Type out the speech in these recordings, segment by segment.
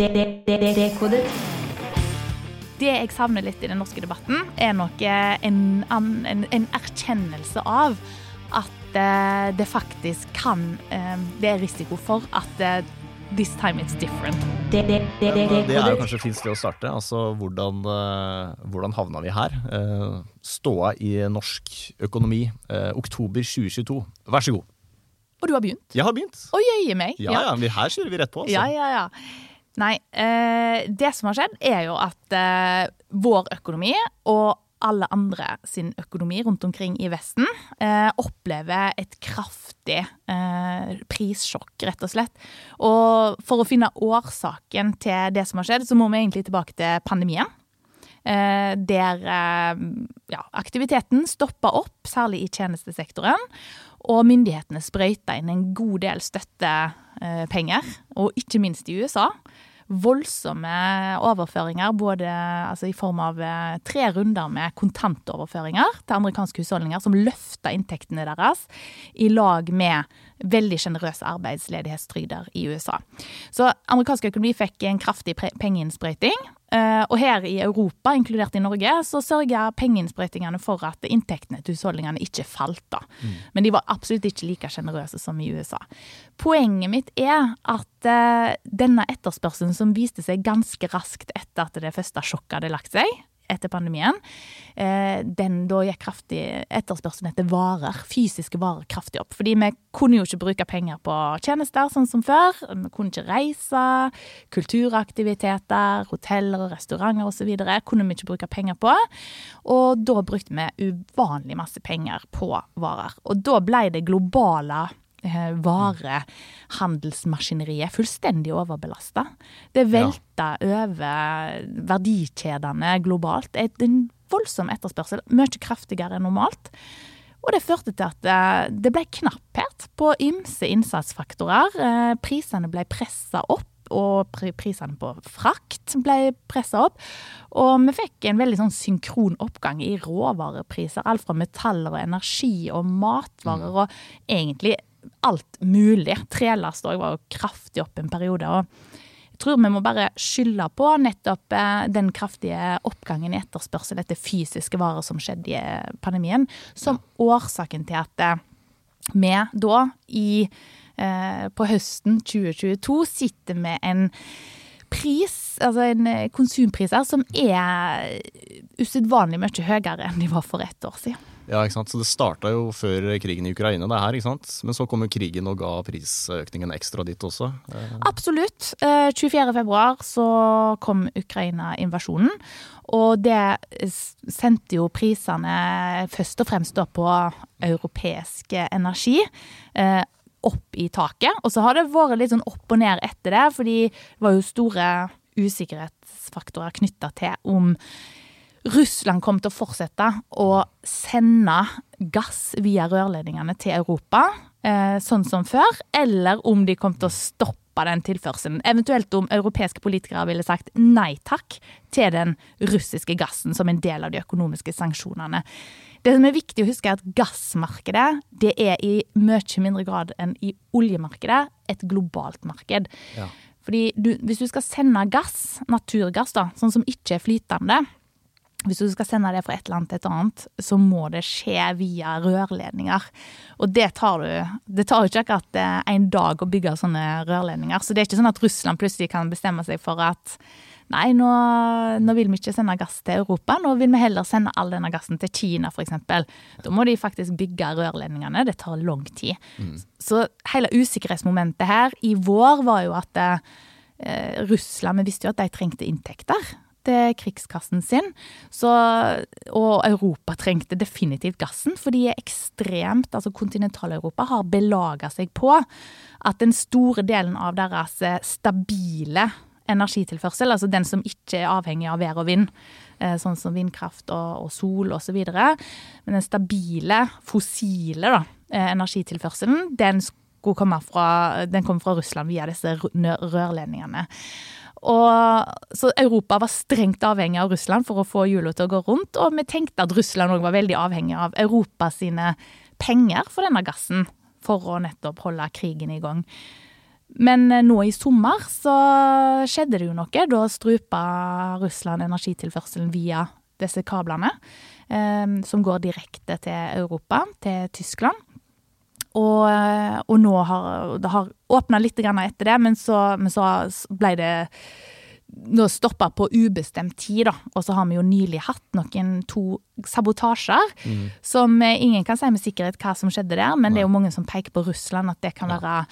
Dekodet. Det jeg savner litt i den norske debatten, er nok en, en, en erkjennelse av at eh, det faktisk kan eh, Det er risiko for at eh, this time it's different. Det er jo kanskje et fint sted å starte. Altså, hvordan, hvordan havna vi her? Eh, Ståa i norsk økonomi, oktober 2022. Vær så god. Og du har begynt? Jeg har begynt. Å jøye meg. Ja, ja, vi- Her kjører vi rett på. Altså. Ja, ja, ja. Nei, eh, det som har skjedd, er jo at eh, vår økonomi og alle andre sin økonomi rundt omkring i Vesten eh, opplever et kraftig eh, prissjokk, rett og slett. Og for å finne årsaken til det som har skjedd, så må vi egentlig tilbake til pandemien. Eh, der eh, ja, aktiviteten stoppa opp, særlig i tjenestesektoren. Og myndighetene sprøyta inn en god del støttepenger, og ikke minst i USA. Voldsomme overføringer, både altså i form av eh, tre runder med kontantoverføringer til amerikanske husholdninger, som løfta inntektene deres, i lag med veldig sjenerøse arbeidsledighetstrygder i USA. Så amerikansk økonomi fikk en kraftig pengeinnsprøyting. Eh, Og her i Europa, inkludert i Norge, så sørga pengeinnsprøytingene for at inntektene til husholdningene ikke falt. da. Men de var absolutt ikke like sjenerøse som i USA. Poenget mitt er at eh, denne etterspørselen som viste seg ganske raskt etter at det første sjokket hadde lagt seg, etter pandemien, eh, den da gikk kraftig etterspørselen etter varer, fysiske varer, kraftig opp. Fordi vi kunne jo ikke bruke penger på tjenester sånn som før. Vi kunne ikke reise, kulturaktiviteter, hoteller og restauranter osv. kunne vi ikke bruke penger på. Og da brukte vi uvanlig masse penger på varer. Og da ble det globale varehandelsmaskineriet fullstendig overbelasta. Det velta over verdikjedene globalt. Et, en voldsom etterspørsel, mye kraftigere enn normalt. Og det førte til at eh, det ble knapphet på ymse innsatsfaktorer. Eh, Prisene ble pressa opp. Og pri- prisene på frakt ble pressa opp. Og vi fikk en veldig sånn synkron oppgang i råvarepriser. Alt fra metaller og energi og matvarer og egentlig alt mulig. Trelast òg var jo kraftig opp en periode. og jeg tror vi må bare skylde på nettopp eh, den kraftige oppgangen i etterspørsel etter fysiske varer som skjedde i eh, pandemien, som årsaken til at eh, vi da i, eh, på høsten 2022 sitter med en pris, altså en konsumpris konsumpriser, som er usedvanlig mye høyere enn de var for ett år siden. Ja, ikke sant? Så Det starta jo før krigen i Ukraina, det her, ikke sant? men så kom jo krigen og ga prisøkningen ekstra dit også. Eh, Absolutt. Eh, 24. februar så kom Ukraina-invasjonen. Og det sendte jo prisene først og fremst på europeisk energi. eh, opp i taket. Og så har det vært litt sånn opp og ned etter det, fordi det var jo store usikkerhetsfaktorer knytta til om Russland kom til å fortsette å sende gass via rørledningene til Europa, eh, sånn som før, eller om de kom til å stoppe den tilførselen. Eventuelt om europeiske politikere ville sagt nei takk til den russiske gassen som en del av de økonomiske sanksjonene. Det som er viktig å huske er at gassmarkedet det er i mye mindre grad enn i oljemarkedet et globalt marked. Ja. Fordi du, hvis du skal sende gass, naturgass da, sånn som ikke er flytende, hvis du skal sende det fra et land til et annet, så må det skje via rørledninger. Og det tar du Det tar jo ikke akkurat eh, en dag å bygge sånne rørledninger. Så det er ikke sånn at Russland plutselig kan bestemme seg for at nei, nå, nå vil vi ikke sende gass til Europa, nå vil vi heller sende all denne gassen til Kina f.eks. Da må de faktisk bygge rørledningene. Det tar lang tid. Så hele usikkerhetsmomentet her i vår var jo at eh, Russland Vi visste jo at de trengte inntekter til krigskassen sin. Så, og Europa trengte definitivt gassen, for de er ekstremt Altså Kontinental-Europa har belaga seg på at den store delen av deres eh, stabile energitilførsel, altså den som ikke er avhengig av vær og vind, eh, sånn som vindkraft og, og sol osv., men den stabile, fossile da, eh, energitilførselen, den skulle komme fra, den kom fra Russland via disse rørledningene. Og, så Europa var strengt avhengig av Russland for å få hjula til å gå rundt, og vi tenkte at Russland òg var veldig avhengig av Europa sine penger for denne gassen, for å nettopp holde krigen i gang. Men eh, nå i sommer så skjedde det jo noe. Da strupa Russland energitilførselen via disse kablene, eh, som går direkte til Europa, til Tyskland. Og, eh, og nå har det har åpna litt etter det, men så, men så ble det nå stoppa på ubestemt tid, da. Og så har vi jo nylig hatt noen to sabotasjer, mm. som ingen kan si med sikkerhet hva som skjedde der, men Nei. det er jo mange som peker på Russland, at det kan ja. være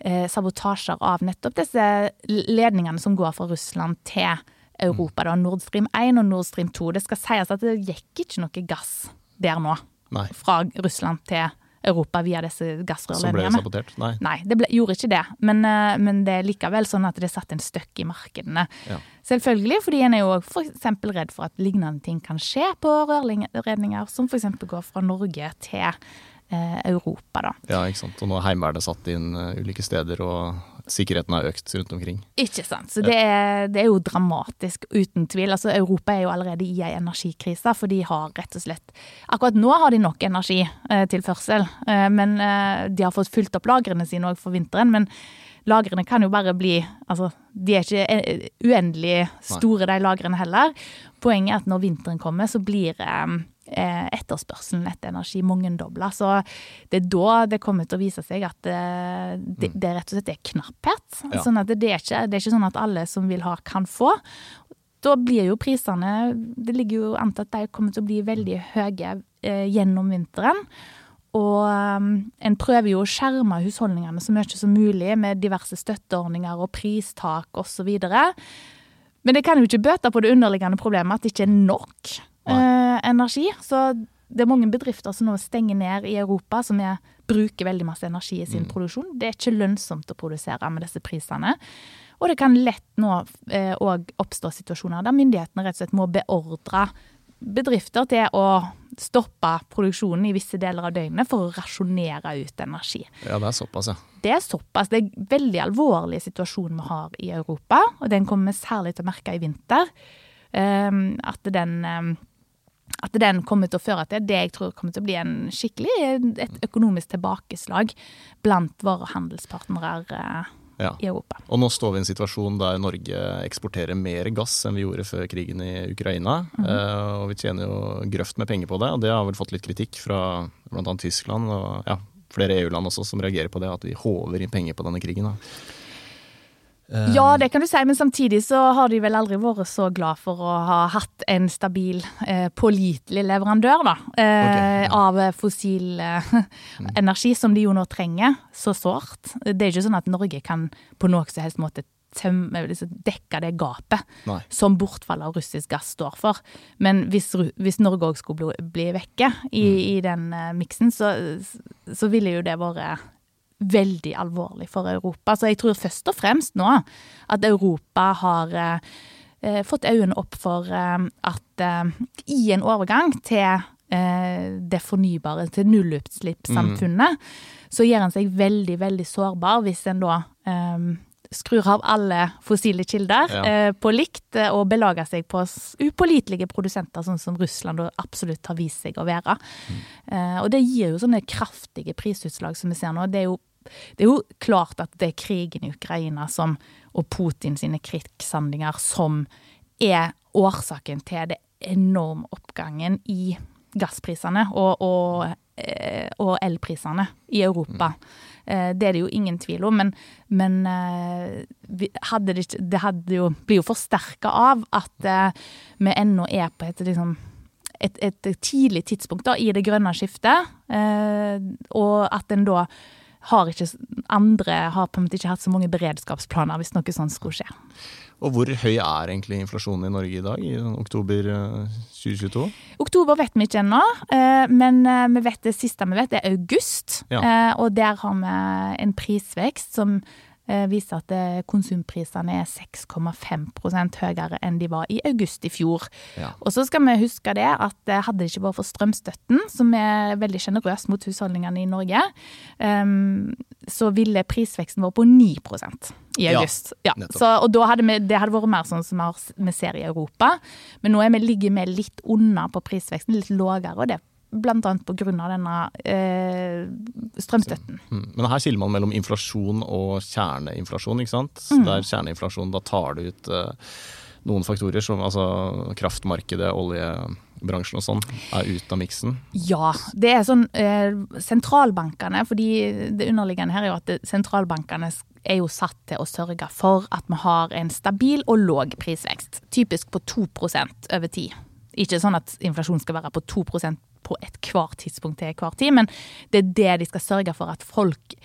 eh, sabotasjer av nettopp disse ledningene som går fra Russland til Europa. Mm. da, Nord Stream 1 og Nord Stream 2. Det skal sies at det gikk ikke noe gass der nå. Nei. Fra Russland til Europa. Via disse gassrørledningene. Som ble sabotert? Nei. Nei, det ble, gjorde ikke det. Men, eh, men, det er likevel sånn at det satt en støkk i markedene. Ja. Selvfølgelig, fordi en er jo f.eks. redd for at lignende ting kan skje på rørledninger som f.eks. går fra Norge til eh, Europa. da. Ja, ikke sant. Og nå er Heimevernet satt inn uh, ulike steder, og sikkerheten har økt rundt omkring. Ikke sant. Så det er, det er, jo dramatisk, uten tvil. Altså, Europa er jo allerede i ei energikrise, for de har rett og slett Akkurat nå har de nok energitilførsel, eh, eh, men eh, de har fått fylt opp lagrene sine òg for vinteren. men Lagrene kan jo bare bli Altså, de er ikke uendelig store, de lagrene heller. Poenget er at når vinteren kommer, så blir Eh, etterspørselen etter energi mangedobla. Så det er da det kommer til å vise seg at eh, det, mm. det rett og slett er knapphet. Ja. Sånn at det er, ikke, det er ikke sånn at alle som vil ha, kan få. Da blir jo prisene Det ligger jo an til at de kommer til å bli veldig høye eh, gjennom vinteren. Og um, en prøver jo å skjerme husholdningene så mye som mulig med diverse støtteordninger og pristak osv. Men det kan jo ikke bøte på det underliggende problemet at det ikke er nok eh, energi. Så det er mange bedrifter som nå stenger ned i Europa, som er, bruker veldig masse energi i sin mm. produksjon. Det er ikke lønnsomt å produsere med disse prisene. Og det kan lett nå eh, oppstå situasjoner der myndighetene rett og slett må beordre bedrifter til å stoppe produksjonen i visse deler av døgnet for å rasjonere ut energi. Ja, Det er såpass, ja. Det er såpass. Det er en veldig alvorlig situasjon vi har i Europa, og den kommer vi særlig til å merke i vinter. Um, at den um, at den kommer til å føre til det jeg tror kommer til å bli en skikkelig et økonomisk tilbakeslag blant våre handelspartnere uh, ja. i Europa. Og nå står vi i en situasjon der Norge eksporterer mer gass enn vi gjorde før krigen i Ukraina. Mm -hmm. og vi tjener jo grøft med penger på det, og det har vel fått litt kritikk fra bl.a. Tyskland og ja, flere EU-land også som reagerer på det, at vi håver inn penger på denne krigen. Da. Ja, det kan du si, men samtidig så har de vel aldri vært så glad for å ha hatt en stabil, eh, pålitelig leverandør da, eh, okay, av fossil eh, mm. energi, som de jo nå trenger så sårt. Det er ikke sånn at Norge kan på noe som helst måte tømme, dekke det gapet Nei. som bortfallet av russisk gass står for. Men hvis, hvis Norge òg skulle bli, bli vekke i, mm. i den miksen, så, så ville jo det vært veldig alvorlig for Europa. Så jeg tror først og fremst nå at Europa har eh, fått øynene opp for eh, at eh, i en overgang til eh, det fornybare, til nullutslippssamfunnet, mm. så gjør en seg veldig, veldig sårbar hvis en da eh, skrur av alle fossile kilder ja. eh, på likt og belager seg på upålitelige produsenter, sånn som Russland absolutt har vist seg å være. Mm. Eh, og det gir jo sånne kraftige prisutslag som vi ser nå. Det er jo det er jo klart at det er krigen i Ukraina som, og Putin sine krigshandlinger som er årsaken til det enorme oppgangen i gassprisene og, og, eh, og elprisene i Europa. Mm. Det er det jo ingen tvil om, men, men eh, det, det, hadde jo, blir jo forsterka av at vi ennå er på et liksom et, et, tidlig tidspunkt da, i det grønne skiftet, og at en da har ikke andre har på en måte ikke hatt så mange beredskapsplaner hvis noe sånt skulle skje. Og Hvor høy er egentlig inflasjonen i Norge i dag, i sånn oktober 2022? Eh, oktober vet vi ikke ennå, eh, men eh, vi vet det siste vi vet er august. Ja. Og der har vi en prisvekst som viser at eh, konsumprisene er 6,5% høyere enn de var i august i fjor. Ja. Og så skal vi huske det at eh, hadde det ikke vært for strømstøtten, som er veldig sjenerøs mot husholdningene i Norge, um, så ville prisveksten vært på 9% i august. Ja, ja. Så, og hadde vi, det hadde vært mer sånn som vi ser i Europa. Men nå er vi, ligger vi litt unna på prisveksten, litt lavere, og det bl.a. pga. denne eh, strømstøtten. Mm. Men her skiller man mellom inflasjon og kjerneinflasjon, ikke sant. Mm. Der kjerneinflasjon, da tar du ut eh, noen faktorer som altså kraftmarkedet, oljebransjen og sånn, er ute av miksen. Ja, det er sånn eh, sentralbankene, fordi det underliggende her er jo at det, sentralbankene er jo satt til å sørge for at vi har en stabil og låg prisvekst. Typisk på 2% over tid. Ikke sånn at inflasjon skal være på 2 på ethvert tidspunkt til hver tid, men det er det de skal sørge for at folk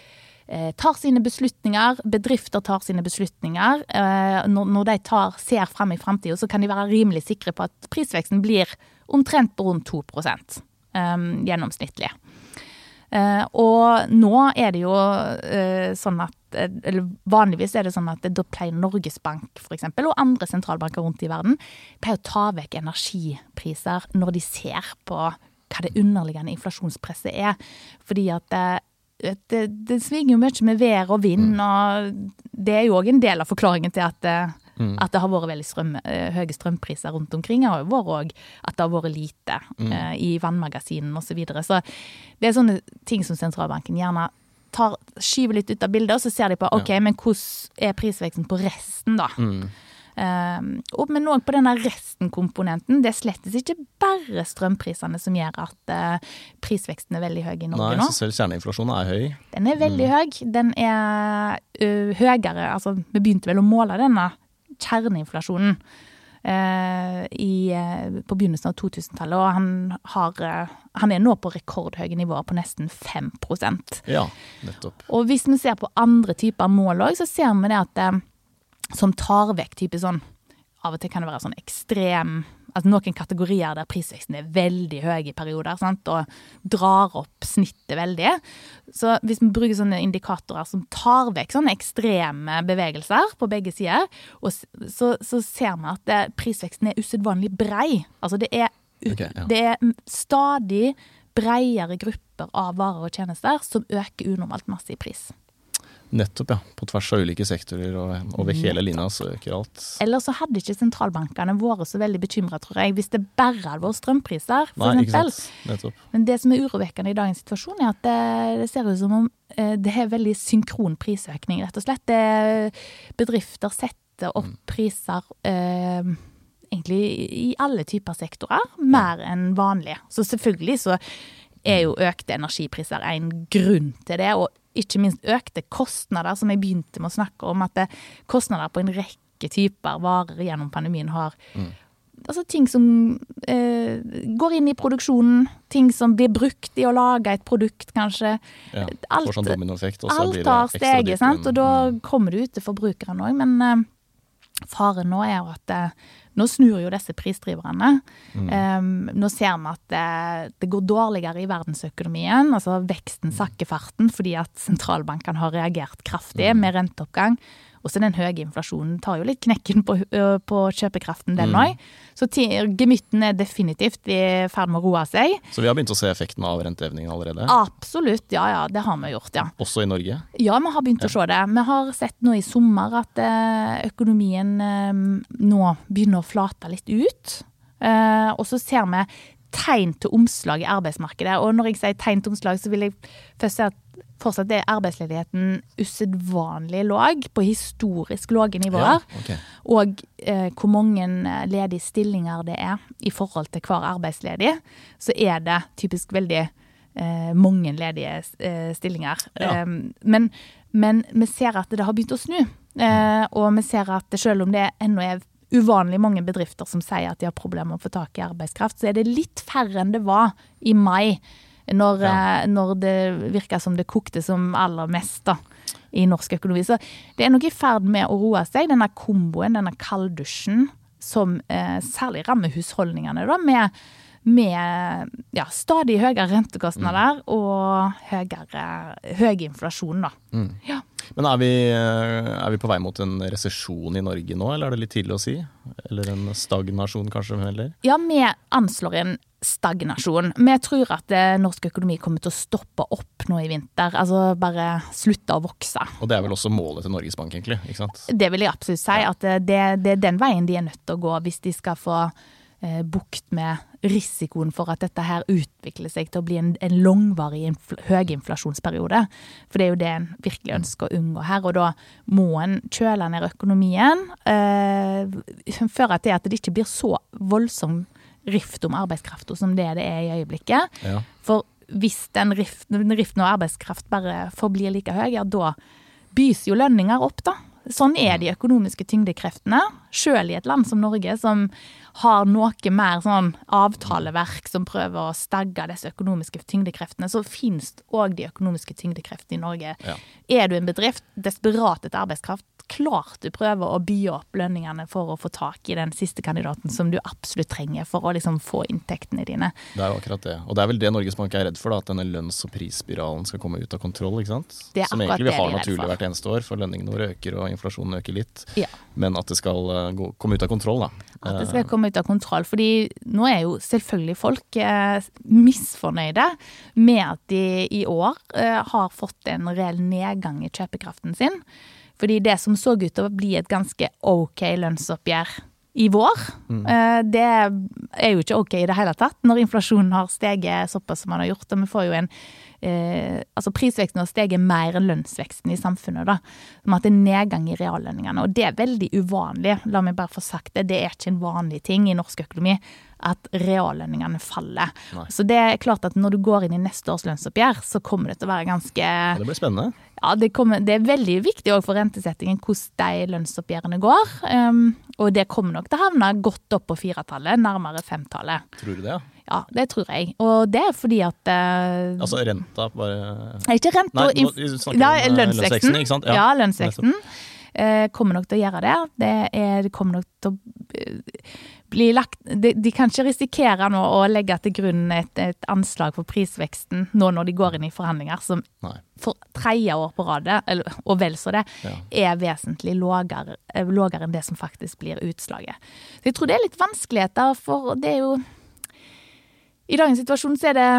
eh, tar sine beslutninger, bedrifter tar sine beslutninger. Eh, når, de tar, ser frem i framtida, så kan de være rimelig sikre på at prisveksten blir omtrent på rundt 2 eh, gjennomsnittlig. Og nå er det jo sånn at eller Vanligvis er det sånn at da pleier Norges Bank for eksempel, og andre sentralbanker rundt i verden pleier å ta vekk energipriser når de ser på hva det underliggende inflasjonspresset er. Fordi at det, det, det svinger jo mye med vær og vind, Mm. og det er jo òg en del av forklaringen til at det, Mm. at det har vært veldig strøm, eh, høye strømpriser rundt omkring. har jo vært òg at det har vært lite Mm. uh, i vannmagasinene osv. Så, videre. så det er sånne ting som sentralbanken gjerne tar, skyver litt ut av bildet, og så ser de på ok, men hvordan er prisveksten på resten, da. Mm. Og, men òg på denne resten-komponenten. Det er slettes ikke bare strømprisene som gjør at eh, prisveksten er veldig høy i Norge Nei, nå. så selv kjerneinflasjonen er høy. Den er veldig høy. Den er uh, høyere Altså, vi begynte vel å måle denne kjerneinflasjonen uh, i, uh, på begynnelsen av 2000-tallet, og han, har, han er nå på rekordhøye nivåer på nesten 5% Ja, nettopp. Og hvis vi ser på andre typer mål òg, så ser vi det at som tar vekk type sånn Av og til kan det være sånn ekstrem Altså noen kategorier der prisveksten er veldig høy i perioder, sant? og drar opp snittet veldig. Så hvis vi bruker sånne indikatorer som tar vekk sånne ekstreme bevegelser på begge sider, så, så ser vi at det, prisveksten er usedvanlig brei. Altså det er, okay, ja. det er stadig bredere grupper av varer og tjenester som øker unormalt masse i pris. Nettopp, ja. På tvers av ulike sektorer og over hele linja så øker alt. Eller så hadde ikke sentralbankene vært så veldig bekymra, tror jeg, hvis det bare hadde vært strømpriser, for Nei, eksempel. sant. Nettopp. Men det som er urovekkende i dagens situasjon, er at det, det ser ut som om eh, det er veldig synkron prisøkning, rett og slett. Det, bedrifter setter opp priser eh, egentlig i alle typer sektorer, mer enn vanlig. Så selvfølgelig så er jo økte energipriser en grunn til det, og ikke minst økte kostnader, som jeg begynte med å snakke om, at det, kostnader på en rekke typer varer gjennom pandemien har Altså ting som eh, går inn i produksjonen, ting som blir brukt i å lage et produkt, kanskje. Ja, Alt- sånn dominoeffekt, Alt har steget, sant? og da Mm. kommer det ut til forbrukeren òg. Men eh, faren nå er jo at eh, nå snur jo disse prisdriverne. Mm. Um, nå ser vi at det, det går dårligere i verdensøkonomien. altså Veksten sakker farten fordi at sentralbankene har reagert kraftig Mm. med renteoppgang. Og så den høye inflasjonen tar jo litt knekken på, på kjøpekraften, den Mm. Så gemytten er definitivt i ferd med å roe seg. Så vi har begynt å se effekten av renteevningen allerede, Absolutt, ja ja, det har vi gjort, ja. også i Norge. Ja, vi har begynt å se det. Vi har sett nå i sommer at økonomien nå begynner å flate litt ut. Og så ser vi tegn til omslag i arbeidsmarkedet. Og når jeg sier tegn til omslag, så vil jeg først si at fortsatt er arbeidsledigheten usedvanlig lav, på historisk lave nivåer. Ja, okay. Og eh, hvor mange eh, ledige stillinger det er i forhold til hver arbeidsledig, så er det typisk veldig eh, mange ledige eh, stillinger. Ja. Um, men, men vi ser at det har begynt å snu. Eh, og vi ser at selv om det ennå er uvanlig mange bedrifter som sier at de har problemer med å få tak i arbeidskraft, så er det litt færre enn det var i mai. Når, Ja. eh, når det virka som det kokte som aller mest da, i norsk økonomi. Så det er nok i ferd med å roe seg, denne komboen, denne kalddusjen, som eh, særlig rammer husholdningene, da, med, med ja, stadig høyere rentekostnader og høyere, høy inflasjon, da. Mm. Ja. Men er vi, eh, er vi på vei mot en resesjon i Norge nå, eller er det litt tidlig å si? Eller en stagnasjon, kanskje Eller? Ja, vi anslår en stagnasjon. Vi tror at eh, norsk økonomi kommer til å stoppe opp nå i vinter. Altså bare slutte å vokse. Og det er vel også målet til Norges Bank, egentlig? ikke sant? Det vil jeg absolutt si. At det, det er den veien de er nødt til å gå hvis de skal få eh, bukt med risikoen for at dette her utvikler seg til å bli en, en langvarig infl høyinflasjonsperiode. For det er jo det en virkelig ønsker å unngå her. Og da må en kjøle ned økonomien. Eh, føre til at det ikke blir så voldsom rift om arbeidskrafta som det det er i øyeblikket. Ja. For hvis den riften, riften av arbeidskraft bare forblir like høy, ja da byser jo lønninger opp, da. Sånn er de økonomiske tyngdekreftene. Selv i et land som Norge, som har noe mer sånn avtaleverk som prøver å stagge disse økonomiske tyngdekreftene, så finnes òg de økonomiske tyngdekreftene i Norge. Ja. Er du en bedrift desperat etter arbeidskraft, klart du prøver å by opp lønningene for å få tak i den siste kandidaten som du absolutt trenger for å liksom få inntektene dine. Det er jo akkurat det. Og det er vel det Norges Bank er redd for, da, at denne lønns- og prisspiralen skal komme ut av kontroll. ikke sant? Det er Som egentlig vi har naturlig hvert eneste år, for lønningene våre øker og inflasjonen øker litt. Ja. Men at det skal eh, gå, komme ut av kontroll, da. At det skal komme ut av kontroll. fordi nå er jo selvfølgelig folk eh, misfornøyde med at de i år eh, har fått en reell nedgang i kjøpekraften sin. Fordi det som så ut til å bli et ganske OK lønnsoppgjør i vår, mm. det er jo ikke OK i det hele tatt når inflasjonen har steget såpass som den har gjort. Og vi får jo en eh, Altså prisveksten har steget mer enn lønnsveksten i samfunnet, da. Som at det er nedgang i reallønningene. Og det er veldig uvanlig, la meg bare få sagt det. Det er ikke en vanlig ting i norsk økonomi at reallønningene faller. Nei. Så det er klart at når du går inn i neste års lønnsoppgjør, så kommer det til å være ganske Ja, det blir spennende. ja, det, kommer, det er veldig viktig for rentesettingen hvordan de lønnsoppgjørene går. Um, og det kommer nok til å havne godt opp på firetallet, nærmere femtallet. Tror du det? ja? Ja, det tror jeg. Og det er fordi at eh, Altså renta bare Nei, Ikke renta. Nei, nå- vi snakker ja, om, eh, lønnsveksten. lønnsveksten, ikke sant? Ja, Ja. lønnsveksten. eh, kommer nok til å gjøre det. Det, er, det kommer nok til å eh, bli lagt de, de kan ikke risikere nå å legge til grunn et, et anslag for prisveksten nå når de går inn i forhandlinger som Nei. for tredje år på rad, eller, og vel så det, er vesentlig lågere, eh, lavere enn det som faktisk blir utslaget. Så jeg tror det er litt vanskeligheter, for det er jo I dagens situasjon så er det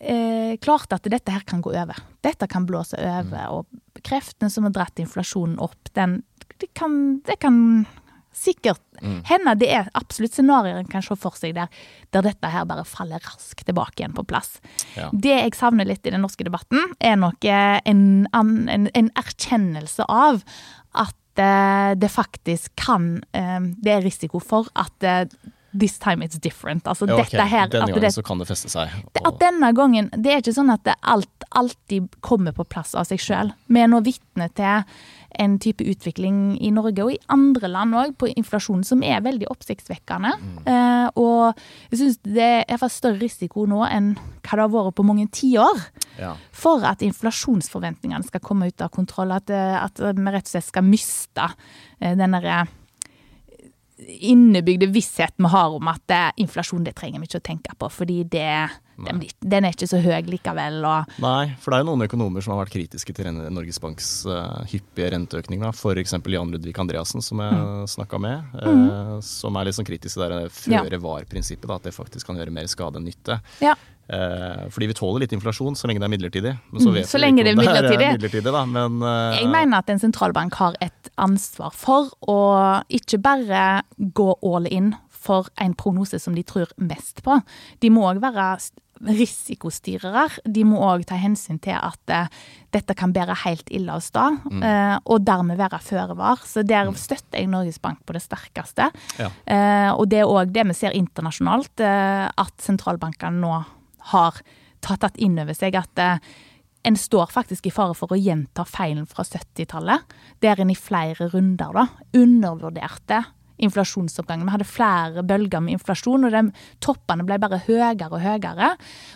eh, klart at dette her kan gå over. Dette kan blåse over, og kreftene som har dratt inflasjonen opp, den det kan, det kan sikkert hende det er absolutt scenarioer en kan se for seg der, der dette her bare faller raskt tilbake igjen på plass. Ja. Det jeg savner litt i den norske debatten, er nok eh, en, en, en erkjennelse av at eh, det faktisk kan eh, Det er risiko for at this time it's different. Altså Ja, okay. her Denne gangen det, så kan det feste seg. og- at denne gangen Det er ikke sånn at det alt alltid kommer på plass av seg sjøl. Vi er nå vitne til en type utvikling i Norge og i andre land òg på inflasjon som er veldig oppsiktsvekkende. Eh, og jeg syns det er iallfall større risiko nå enn hva det har vært på mange tiår ja. for at inflasjonsforventningene skal komme ut av kontroll. At, eh, at vi rett og slett skal miste eh, den derre innebygde visshet vi har om at inflasjon det trenger vi ikke å tenke på, fordi det, den, den er ikke så høy likevel. Og, Nei, for det er jo noen økonomer som har vært kritiske til Norges Banks uh, hyppige renteøkning. da. F.eks. Jan Ludvig Andreassen, som jeg Mm. snakka med. eh, Som er litt sånn kritisk til det føre var-prinsippet. At det faktisk kan gjøre mer skade enn nytte. ja. Eh, fordi vi tåler litt inflasjon så lenge det er midlertidig. Men så Mm, vet så lenge det er er det er midlertidig. midlertidig. da, men uh, Jeg mener at en sentralbank har et ansvar for å ikke bare gå all in for en prognose som de tror mest på. De må òg være risikostyrere. De må òg ta hensyn til at eh, dette kan bære helt ille av sted, eh, og dermed være føre var. Så der støtter jeg Norges Bank på det sterkeste. Ja. Eh, og det er òg det vi ser internasjonalt, eh, at sentralbankene nå har tatt tatt inn over seg at eh, en står faktisk i fare for å gjenta feilen fra 70-tallet, der en i flere runder da undervurderte inflasjonsoppgangen. Vi hadde flere bølger med inflasjon, og de toppene ble bare høyere og høyere.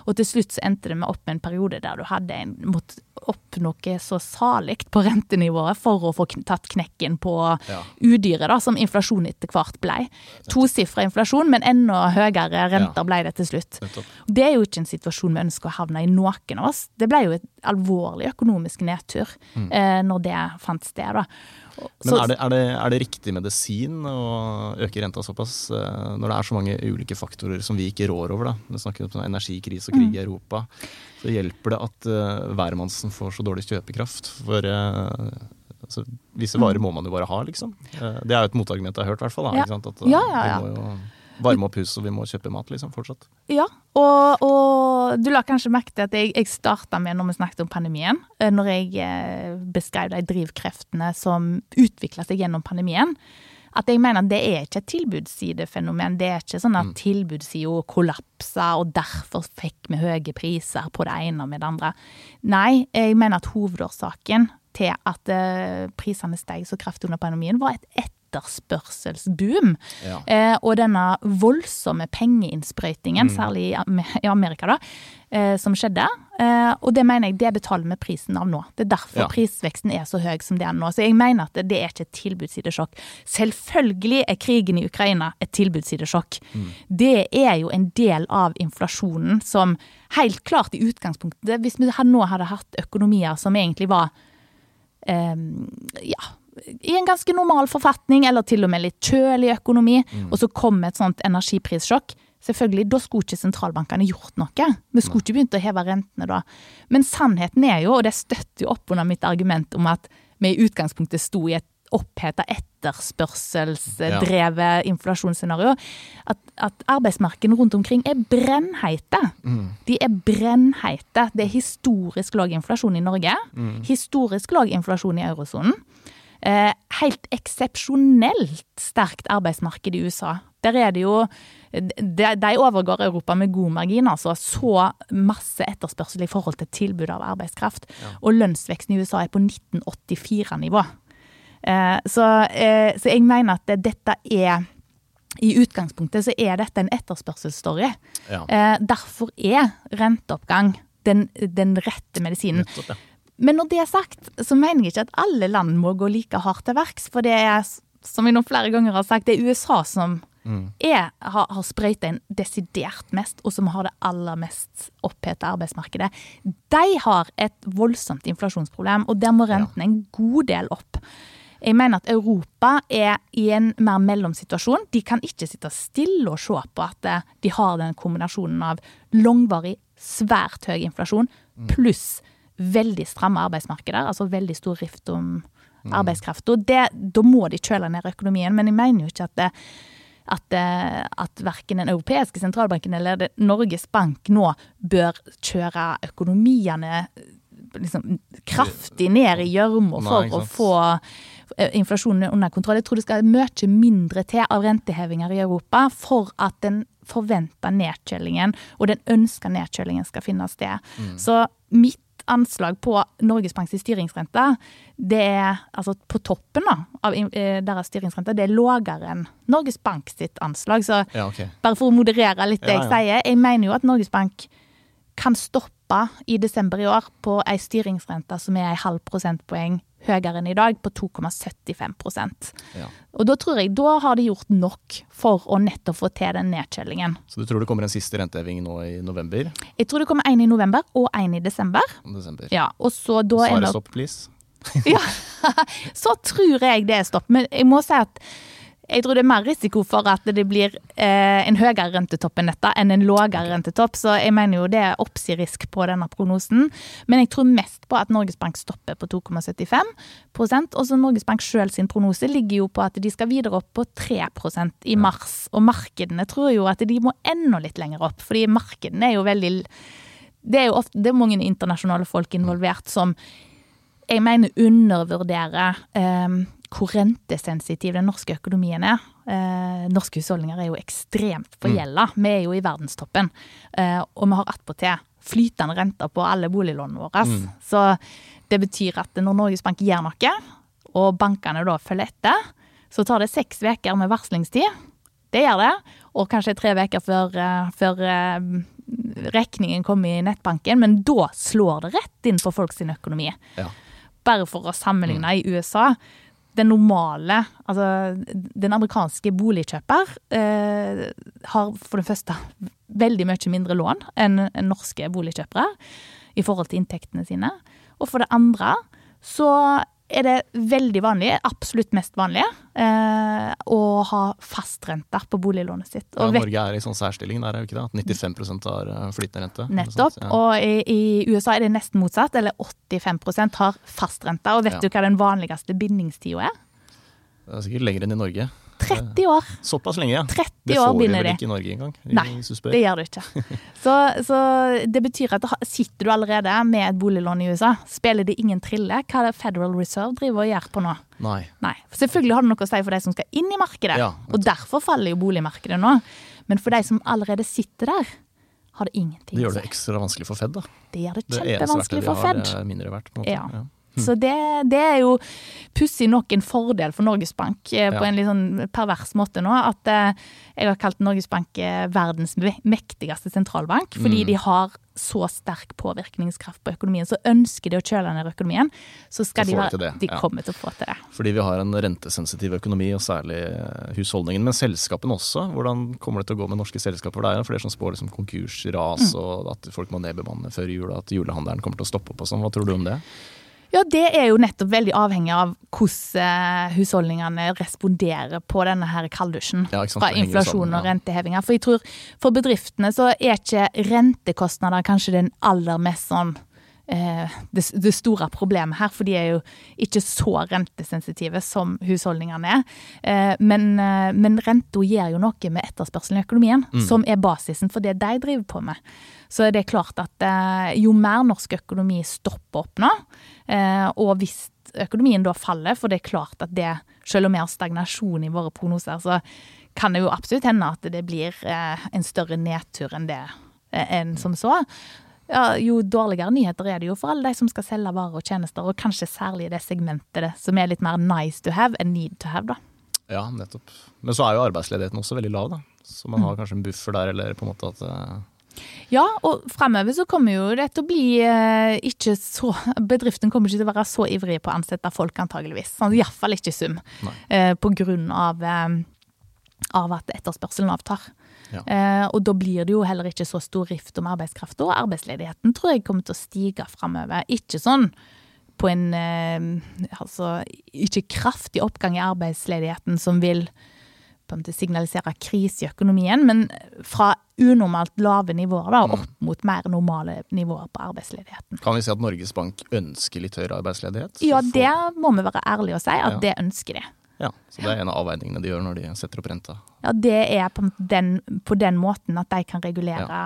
Og til slutt så endte det med opp med en periode der du hadde en, måtte opp noe så salig på rentenivået for å få tatt knekken på Ja. udyret, da, som inflasjon etter hvert ble. Tosifra inflasjon, men enda høyere renter ble det til slutt. Det er jo ikke en situasjon vi ønsker å havne i noen av oss. Det ble jo et alvorlig økonomisk nedtur eh, når det fant sted. da. Men er det, er, det, er det riktig medisin å øke renta såpass, eh, når det er så mange ulike faktorer som vi ikke rår over? da? Vi snakker om sånn energikrise og Mm. krig i Europa. Så hjelper det at uh, hvermannsen får så dårlig kjøpekraft? For uh, altså, visse Mm. varer må man jo bare ha, liksom. Uh, det er jo et motargument jeg har hørt, i hvert fall. Da, Ja. At, Ja, eh, ja, ja. Varme opp huset, og vi må kjøpe mat, liksom, fortsatt. Ja, og, og du la kanskje merke til at jeg, jeg starta med når vi snakket om pandemien, eh, når jeg eh, beskrev de drivkreftene som utvikla seg gjennom pandemien. At jeg mener at det er ikke et tilbudssidefenomen. Det er ikke sånn at mm. tilbudssida kollapsa, og derfor fikk vi høye priser på det ene og med det andre. Nei, jeg mener at hovedårsaken til at uh, prisene steg så kraftig under pandemien, var et etterspørselsboom. Ja. Eh, og denne voldsomme pengeinnsprøytingen, mm. særlig i Amerika, da, eh, som skjedde. Eh, og det mener jeg det betaler vi prisen av nå. Det er derfor ja. prisveksten er så høy som det er nå. Så jeg mener at det er ikke et tilbudssidesjokk. Selvfølgelig er krigen i Ukraina et tilbudssidesjokk. Mm. Det er jo en del av inflasjonen som helt klart i utgangspunktet Hvis vi nå hadde hatt økonomier som egentlig var um, ja, i en ganske normal forfatning, eller til og med litt kjølig økonomi, mm. og så kommer et sånt energiprissjokk. Selvfølgelig, Da skulle ikke sentralbankene gjort noe. Vi skulle ikke begynt å heve rentene da. Men sannheten er jo, og det støtter jo opp under mitt argument om at vi i utgangspunktet sto i et oppheta etterspørselsdrevet ja. inflasjonsscenario, at, at arbeidsmarkedene rundt omkring er brennheite. Mm. De er brennheite. Det er historisk lav inflasjon i Norge. Mm. Historisk lav inflasjon i eurosonen. Eh, helt eksepsjonelt sterkt arbeidsmarked i USA. Der er det jo De, overgår Europa med god margin, altså. Så masse etterspørsel i forhold til tilbud av arbeidskraft. Ja. Og lønnsveksten i USA er på 1984-nivå. Eh, så, eh, så jeg mener at dette er i utgangspunktet så er dette en etterspørselsstory. Ja. derfor er renteoppgang den, den rette medisinen. Nettopp, ja. Men når det er sagt, så mener jeg ikke at alle land må gå like hardt til verks. For det er, som jeg nå flere ganger har sagt, det er USA som mm. er, har, har sprøyta inn desidert mest, og som har det aller mest oppheta arbeidsmarkedet. De har et voldsomt inflasjonsproblem, og der må rentene en god del opp. Jeg mener at Europa er i en mer mellomsituasjon. De kan ikke sitte stille og se på at eh, de har den kombinasjonen av langvarig, svært høy inflasjon mm. Veldig stramme arbeidsmarkeder, altså veldig stor rift om mm. arbeidskraft. Og det, da må de kjøle ned økonomien, men jeg mener jo ikke at det, at, at verken den europeiske sentralbanken eller Norges Bank nå bør kjøre økonomiene liksom, kraftig ned i gjørma for å få eh, inflasjonen under kontroll. Jeg tror det skal mye mindre til av rentehevinger i Europa for at den forventa nedkjølingen og den ønska nedkjølingen skal finne sted. Mm. Så mitt anslag på Norges Banks styringsrente, det er altså på toppen da, av eh, deres styringsrente, det er lavere enn Norges Bank sitt anslag. Så ja, okay. bare for å moderere litt det jeg ja, sier, jeg mener jo at Norges Bank kan stoppe i desember i år på ei styringsrente som er ei halv prosentpoeng høyere enn i dag, på 2,75 ja. Og da tror jeg da har de gjort nok for å nettopp få til den nedkjølingen. Så du tror det kommer en siste renteheving nå i november? Jeg tror det kommer en i november og en i desember. desember. Ja, og så da Så det stopp, please? ja, så tror jeg det er stopp. Men jeg må si at jeg tror det er mer risiko for at det blir eh, en høyere rentetopp enn dette, enn en lavere rentetopp. Så jeg mener jo det er oppsirisk på denne prognosen. Men jeg tror mest på at Norges Bank stopper på 2,75% Og så Norges Bank sjøl sin prognose ligger jo på at de skal videre opp på 3% i mars. Og markedene tror jo at de må enda litt lenger opp, fordi markedene er jo veldig Det er jo ofte det er mange internasjonale folk involvert som jeg mener undervurderer eh, hvor rentesensitiv den norske økonomien er. Eh, norske husholdninger er jo ekstremt forgjelda. Mm. Vi er jo i verdenstoppen. Eh, og vi har attpåtil flytende renter på alle boliglånene våre. Mm. Så det betyr at når Norges Bank gjør noe, og bankene da følger etter, så tar det seks uker med varslingstid. Det gjør det. Og kanskje tre uker før, uh, før uh, regningen kommer i nettbanken. Men da slår det rett inn på folks økonomi. Ja. Bare for å sammenligne, mm. i USA den normale, altså den amerikanske boligkjøper, eh, har for det første veldig mye mindre lån enn norske boligkjøpere i forhold til inntektene sine. Og for det andre så er det veldig vanlig, absolutt mest vanlige, eh, å ha fastrente på boliglånet sitt. Og ja, Norge er i sånn særstilling der, er jo ikke det? At 95 har eh, flytende rente? Nettopp. Ja. Og i, i, USA er det nesten motsatt, eller 85% har fastrente. Og vet ja. du hva den vanligste bindingstida er? Det er sikkert lenger enn i Norge. 30 år. Såpass lenge, ja. 30 Det år får de binder vel ikke i Norge engang, Nei. Det gjør du ikke. Så, så det betyr at sitter du allerede med et boliglån i USA. Spiller det ingen trille hva det Federal Reserve driver og gjør på nå? Nei. Nei. Selvfølgelig har det noe å si for de som skal inn i markedet, Ja, og derfor faller jo boligmarkedet nå. Men for de som allerede sitter der, har det ingenting Det å gjør si. det ekstra vanskelig for Fed, da. Det gjør det Det eneste verktøyet kjempevanskelig vi for har, Fed. er mindre verdt. På en måte. Ja. Ja. Så det, det er jo pussig nok en fordel for Norges Bank eh, på Ja. en litt sånn pervers måte nå. At eh, jeg har kalt Norges Bank eh, verdens mektigste sentralbank. Fordi Mm. de har så sterk påvirkningskraft på økonomien. Så ønsker de å kjøle ned økonomien, så skal de får de ja. kommer til å få til det. Fordi vi har en rentesensitiv økonomi, og særlig husholdningen. Men selskapene også. Hvordan kommer det til å gå med norske selskaper? Det er flere som spår liksom konkursras, Mm. og at folk må nedbemanne før jul, og at julehandelen kommer til å stoppe opp og sånn. Hva tror du om det? Ja, det er jo nettopp veldig avhengig av hvordan eh, husholdningene responderer på denne her kalddusjen Ja, fra inflasjon sammen, og ja. rentehevinger. For jeg tror for bedriftene så er ikke rentekostnader kanskje den aller mest sånn eh, det, det store problemet her, for de er jo ikke så rentesensitive som husholdningene er. Eh, men, eh, men renta gjør jo noe med etterspørselen i økonomien, Mm. som er basisen for det de driver på med. Så det er klart at eh, jo mer norsk økonomi stopper opp nå, eh, og hvis økonomien da faller, for det er klart at det, selv om vi har stagnasjon i våre prognoser, så kan det jo absolutt hende at det blir eh, en større nedtur enn det enn som så. Ja, jo dårligere nyheter er det jo for alle de som skal selge varer og tjenester, og kanskje særlig i det segmentet det, som er litt mer nice to have enn need to have, da. Ja, nettopp. Men så er jo arbeidsledigheten også veldig lav, da. Så man Mm. har kanskje en buffer der, eller på en måte at Ja, og fremover så kommer jo det til å bli eh, ikke så Bedriften kommer ikke til å være så ivrig på å ansette folk, antageligvis. Sånn, Iallfall ikke i sum. Eh, på grunn av, eh, av at etterspørselen avtar. Ja. Eh, og da blir det jo heller ikke så stor rift om arbeidskraft. Og arbeidsledigheten tror jeg kommer til å stige fremover. Ikke sånn på en eh, Altså ikke kraftig oppgang i arbeidsledigheten som vil på en måte signalisere krise i økonomien, men fra unormalt lave nivåer da, opp mot mer normale nivåer på arbeidsledigheten. Kan vi si at Norges Bank ønsker litt høyere arbeidsledighet? Ja, det må vi være ærlige og si, at Ja. det ønsker de. Ja, så det er en av avveiningene de gjør når de setter opp renta. Ja, det er på, den, på den måten at de kan regulere,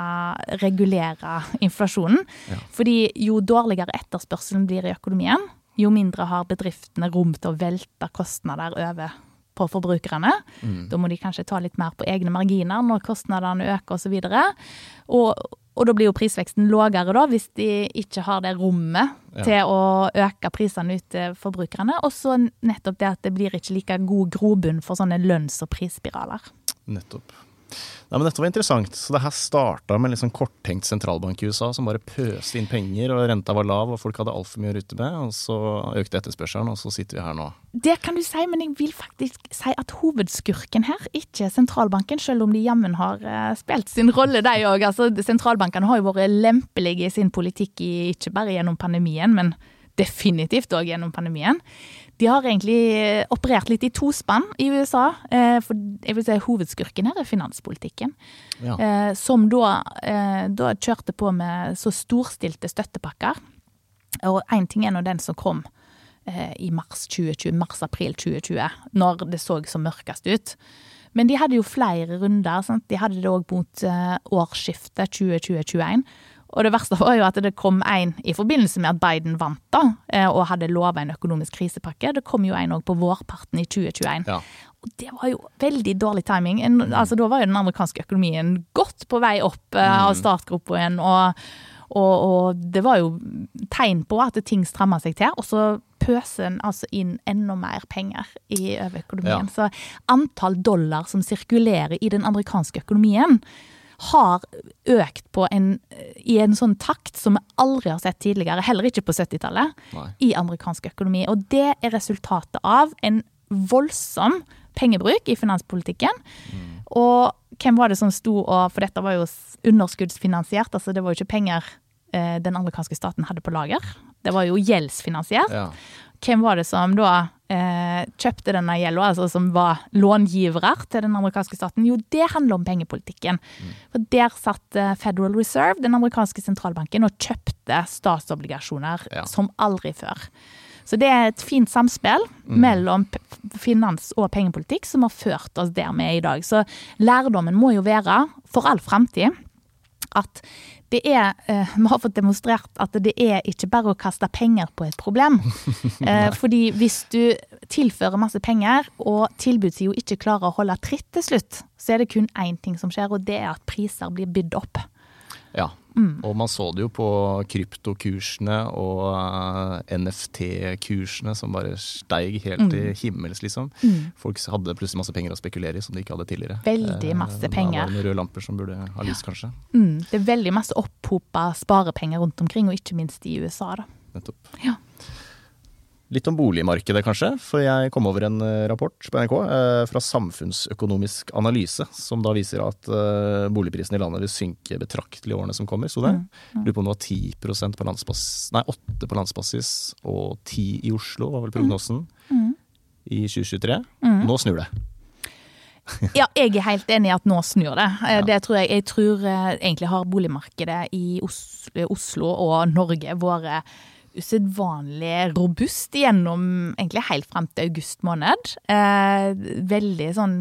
regulere inflasjonen. Ja. Fordi jo dårligere etterspørselen blir i økonomien, jo mindre har bedriftene rom til å velte kostnader over på forbrukerne. Mm. Da må de kanskje ta litt mer på egne marginer når kostnadene øker osv. Og, og da blir jo prisveksten lavere da, hvis de ikke har det rommet Ja. til å øke prisene ut til forbrukerne. Og så nettopp det at det blir ikke like god grobunn for sånne lønns- og prisspiraler. Nettopp. Nei, men Dette var interessant. Så det her starta med en sånn korttenkt sentralbank i USA som bare pøste inn penger, og renta var lav og folk hadde altfor mye å rutte med. Og så økte etterspørselen, og så sitter vi her nå. Det kan du si, men jeg vil faktisk si at hovedskurken her ikke er sentralbanken, selv om de jammen har eh, spilt sin rolle, de òg. Altså, sentralbankene har jo vært lempelige i sin politikk, ikke bare gjennom pandemien, men definitivt òg gjennom pandemien. De har egentlig eh, operert litt i tospann i USA. eh, For jeg vil si hovedskurken her er finanspolitikken. Ja. eh, Som da, da kjørte på med så storstilte støttepakker. Og én ting er nå den som kom i mars 2020, mars-april 2020, når det så som mørkest ut. Men de hadde jo flere runder. Sant? De hadde det òg mot årsskiftet 2020-2021. Og det verste var jo at det kom en i forbindelse med at Biden vant da, eh, og hadde lova en økonomisk krisepakke. Det kom jo en òg på vårparten i 2021. Ja. Og det var jo veldig dårlig timing. En, altså, da var jo den amerikanske økonomien godt på vei opp eh, av startgruppa igjen. Og, og, og det var jo tegn på at ting stramma seg til. Og så pøser en altså inn enda mer penger i over økonomien. Så antall dollar som sirkulerer i den amerikanske økonomien, har økt på en, i en sånn takt som vi aldri har sett tidligere, heller ikke på 70-tallet, i amerikansk økonomi. Og det er resultatet av en voldsom pengebruk i finanspolitikken. Og hvem var det som sto og For dette var jo underskuddsfinansiert, altså det var jo ikke penger eh, den amerikanske staten hadde på lager. Det var jo gjeldsfinansiert. Ja. Hvem var det som da eh, kjøpte denne gjelda, altså som var långivere til den amerikanske staten? Jo, det handler om pengepolitikken. For der satt eh, Federal Reserve, den amerikanske sentralbanken, og kjøpte statsobligasjoner Ja. som aldri før. Så det er et fint samspill mellom finans- og pengepolitikk som har ført oss der vi er i dag. Så lærdommen må jo være, for all framtid, at det er eh, Vi har fått demonstrert at det er ikke bare å kaste penger på et problem. Eh, fordi hvis du tilfører masse penger, og tilbudssida ikke klarer å holde tritt til slutt, så er det kun én ting som skjer, og det er at priser blir bydd opp. Ja. Og man så det jo på kryptokursene og uh, NFT-kursene som bare steig helt til himmels, liksom. Folk hadde plutselig masse penger å spekulere i som de ikke hadde tidligere. Veldig masse Da var penger. det noen røde lamper som burde ha lyst, kanskje. Mm, det er veldig masse opphopa sparepenger rundt omkring, og ikke minst i USA. da. Nettopp. Ja. Litt om boligmarkedet, kanskje. For jeg kom over en eh, rapport på NRK eh, fra Samfunnsøkonomisk analyse, som da viser at eh, boligprisene i landet vil synke betraktelig i årene som kommer. Så det lurer på om det var 10% på landsbasis, nei 8 på landsbasis og 10 i Oslo, var vel prognosen, i 2023. Nå snur det. Ja, jeg er helt enig i at nå snur det. Eh, Det tror jeg, jeg tror egentlig har boligmarkedet i Oslo, Oslo og Norge vært usedvanlig robust gjennom egentlig helt fram til august måned. Eh, veldig sånn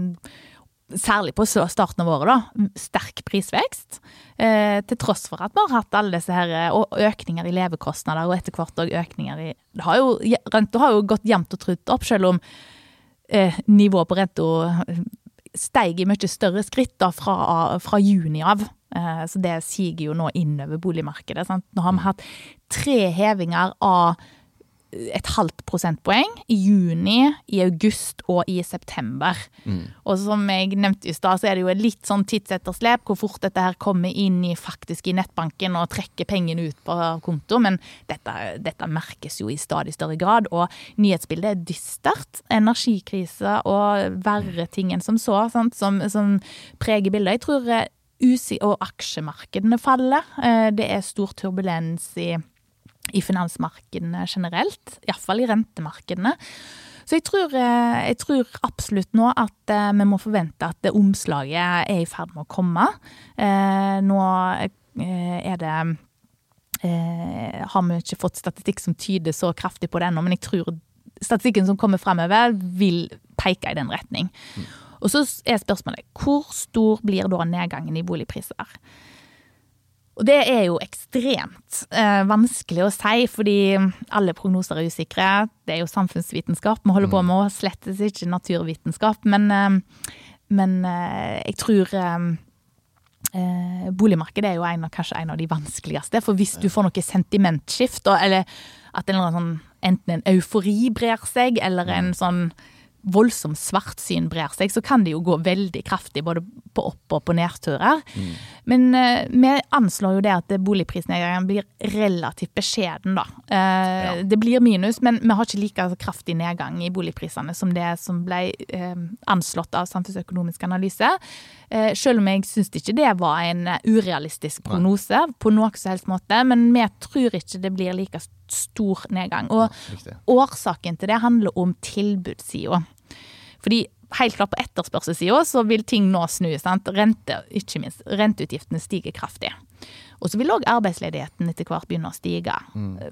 Særlig på starten av året, da. Sterk prisvekst. Eh, til tross for at vi har hatt alle disse her eh, økninger i levekostnader, og etter hvert òg økninger i har jo, Renta har jo gått jevnt og trutt opp, selv om eh, nivået på renta steig i mye større skritt da fra, fra juni av. Eh, Så det siger jo nå innover boligmarkedet. Sant? Nå har vi hatt tre hevinger av et halvt prosentpoeng i juni, i august og i september. Og som jeg nevnte i stad, så er det jo et litt sånn tidsetterslep hvor fort dette her kommer inn i faktisk i nettbanken og trekker pengene ut på konto. Men dette, dette merkes jo i stadig større grad, og nyhetsbildet er dystert. Energikrise og verre ting enn som så, sant? Som, som preger bildet. Jeg tror eh, og aksjemarkedene faller. Eh, Det er stor turbulens i i finansmarkedene generelt, iallfall i rentemarkedene. Så jeg tror, eh, jeg tror absolutt nå at eh, vi må forvente at det omslaget er i ferd med å komme. Eh, Nå er det Har vi ikke fått statistikk som tyder så kraftig på det ennå, men jeg tror statistikken som kommer fremover, vil peke i den retning. Og så er spørsmålet hvor stor blir da nedgangen i boligpriser? Og det er jo ekstremt eh, vanskelig å si, fordi alle prognoser er usikre. Det er jo samfunnsvitenskap vi holder på med, og slettes ikke naturvitenskap. Men, eh, men eh, jeg tror eh, eh, boligmarkedet er jo en av, kanskje en av de vanskeligste. For hvis du får noe sentimentskift, eller at en sånn, enten en eufori brer seg, eller en sånn voldsom svartsyn brer seg, så kan det jo gå veldig kraftig både på opp- og på nedturer. Men uh, vi anslår jo det at boligprisnedgangen blir relativt beskjeden, da. Eh, Det blir minus, men vi har ikke like kraftig nedgang i boligprisene som det som ble uh, anslått av Samfunnsøkonomisk analyse. Eh, selv om jeg syns ikke det var en eh, urealistisk prognose på noe som helst måte, men vi tror ikke det blir like stor nedgang. Og Riktig. årsaken til det handler om tilbudssida. Fordi helt klart på etterspørselssida så vil ting nå snu. sant? Rente, ikke minst, renteutgiftene stiger kraftig. Og så vil òg arbeidsledigheten etter hvert begynne å stige.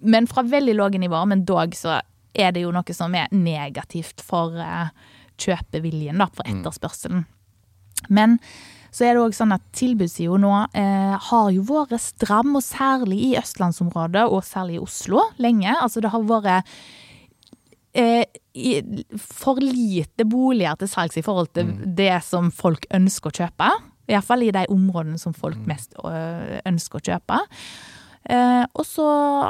Men fra veldig lave nivåer, men dog så er det jo noe som er negativt for eh, kjøpeviljen, da, for etterspørselen. Men så er det òg sånn at tilbudssida nå eh, har jo vært stram, og særlig i østlandsområdet, og særlig i Oslo, lenge. Altså det har vært eh, for lite boliger til salgs i forhold til det som folk ønsker å kjøpe. Iallfall i de områdene som folk mest øh, ønsker å kjøpe. Eh, og så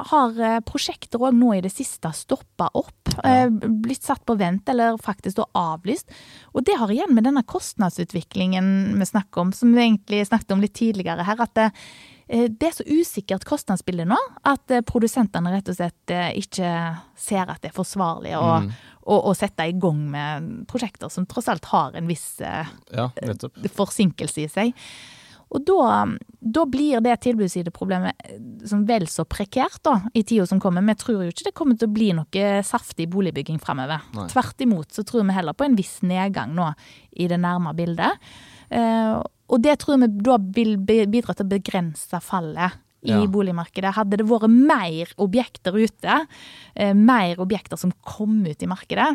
har eh, prosjekter òg nå i det siste stoppa opp. Eh, blitt satt på vent, eller faktisk da avlyst. Og det har igjen med denne kostnadsutviklingen vi snakker om, som vi egentlig snakket om litt tidligere her, at det, eh, det er så usikkert kostnadsbilde nå at eh, produsentene rett og slett ikke ser at det er forsvarlig å, å, å sette i gang med prosjekter som tross alt har en viss Ja, forsinkelse i seg. Og da, da blir det tilbudssideproblemet eh, som vel så prekært da, i tida som kommer. Vi tror jo ikke det kommer til å bli noe saftig boligbygging fremover. Nei. Tvert imot så tror vi heller på en viss nedgang nå i det nærme bildet. Eh, og det tror vi da vil bidra til å begrense fallet i Ja. boligmarkedet. Hadde det vært mer objekter ute, eh, mer objekter som kom ut i markedet,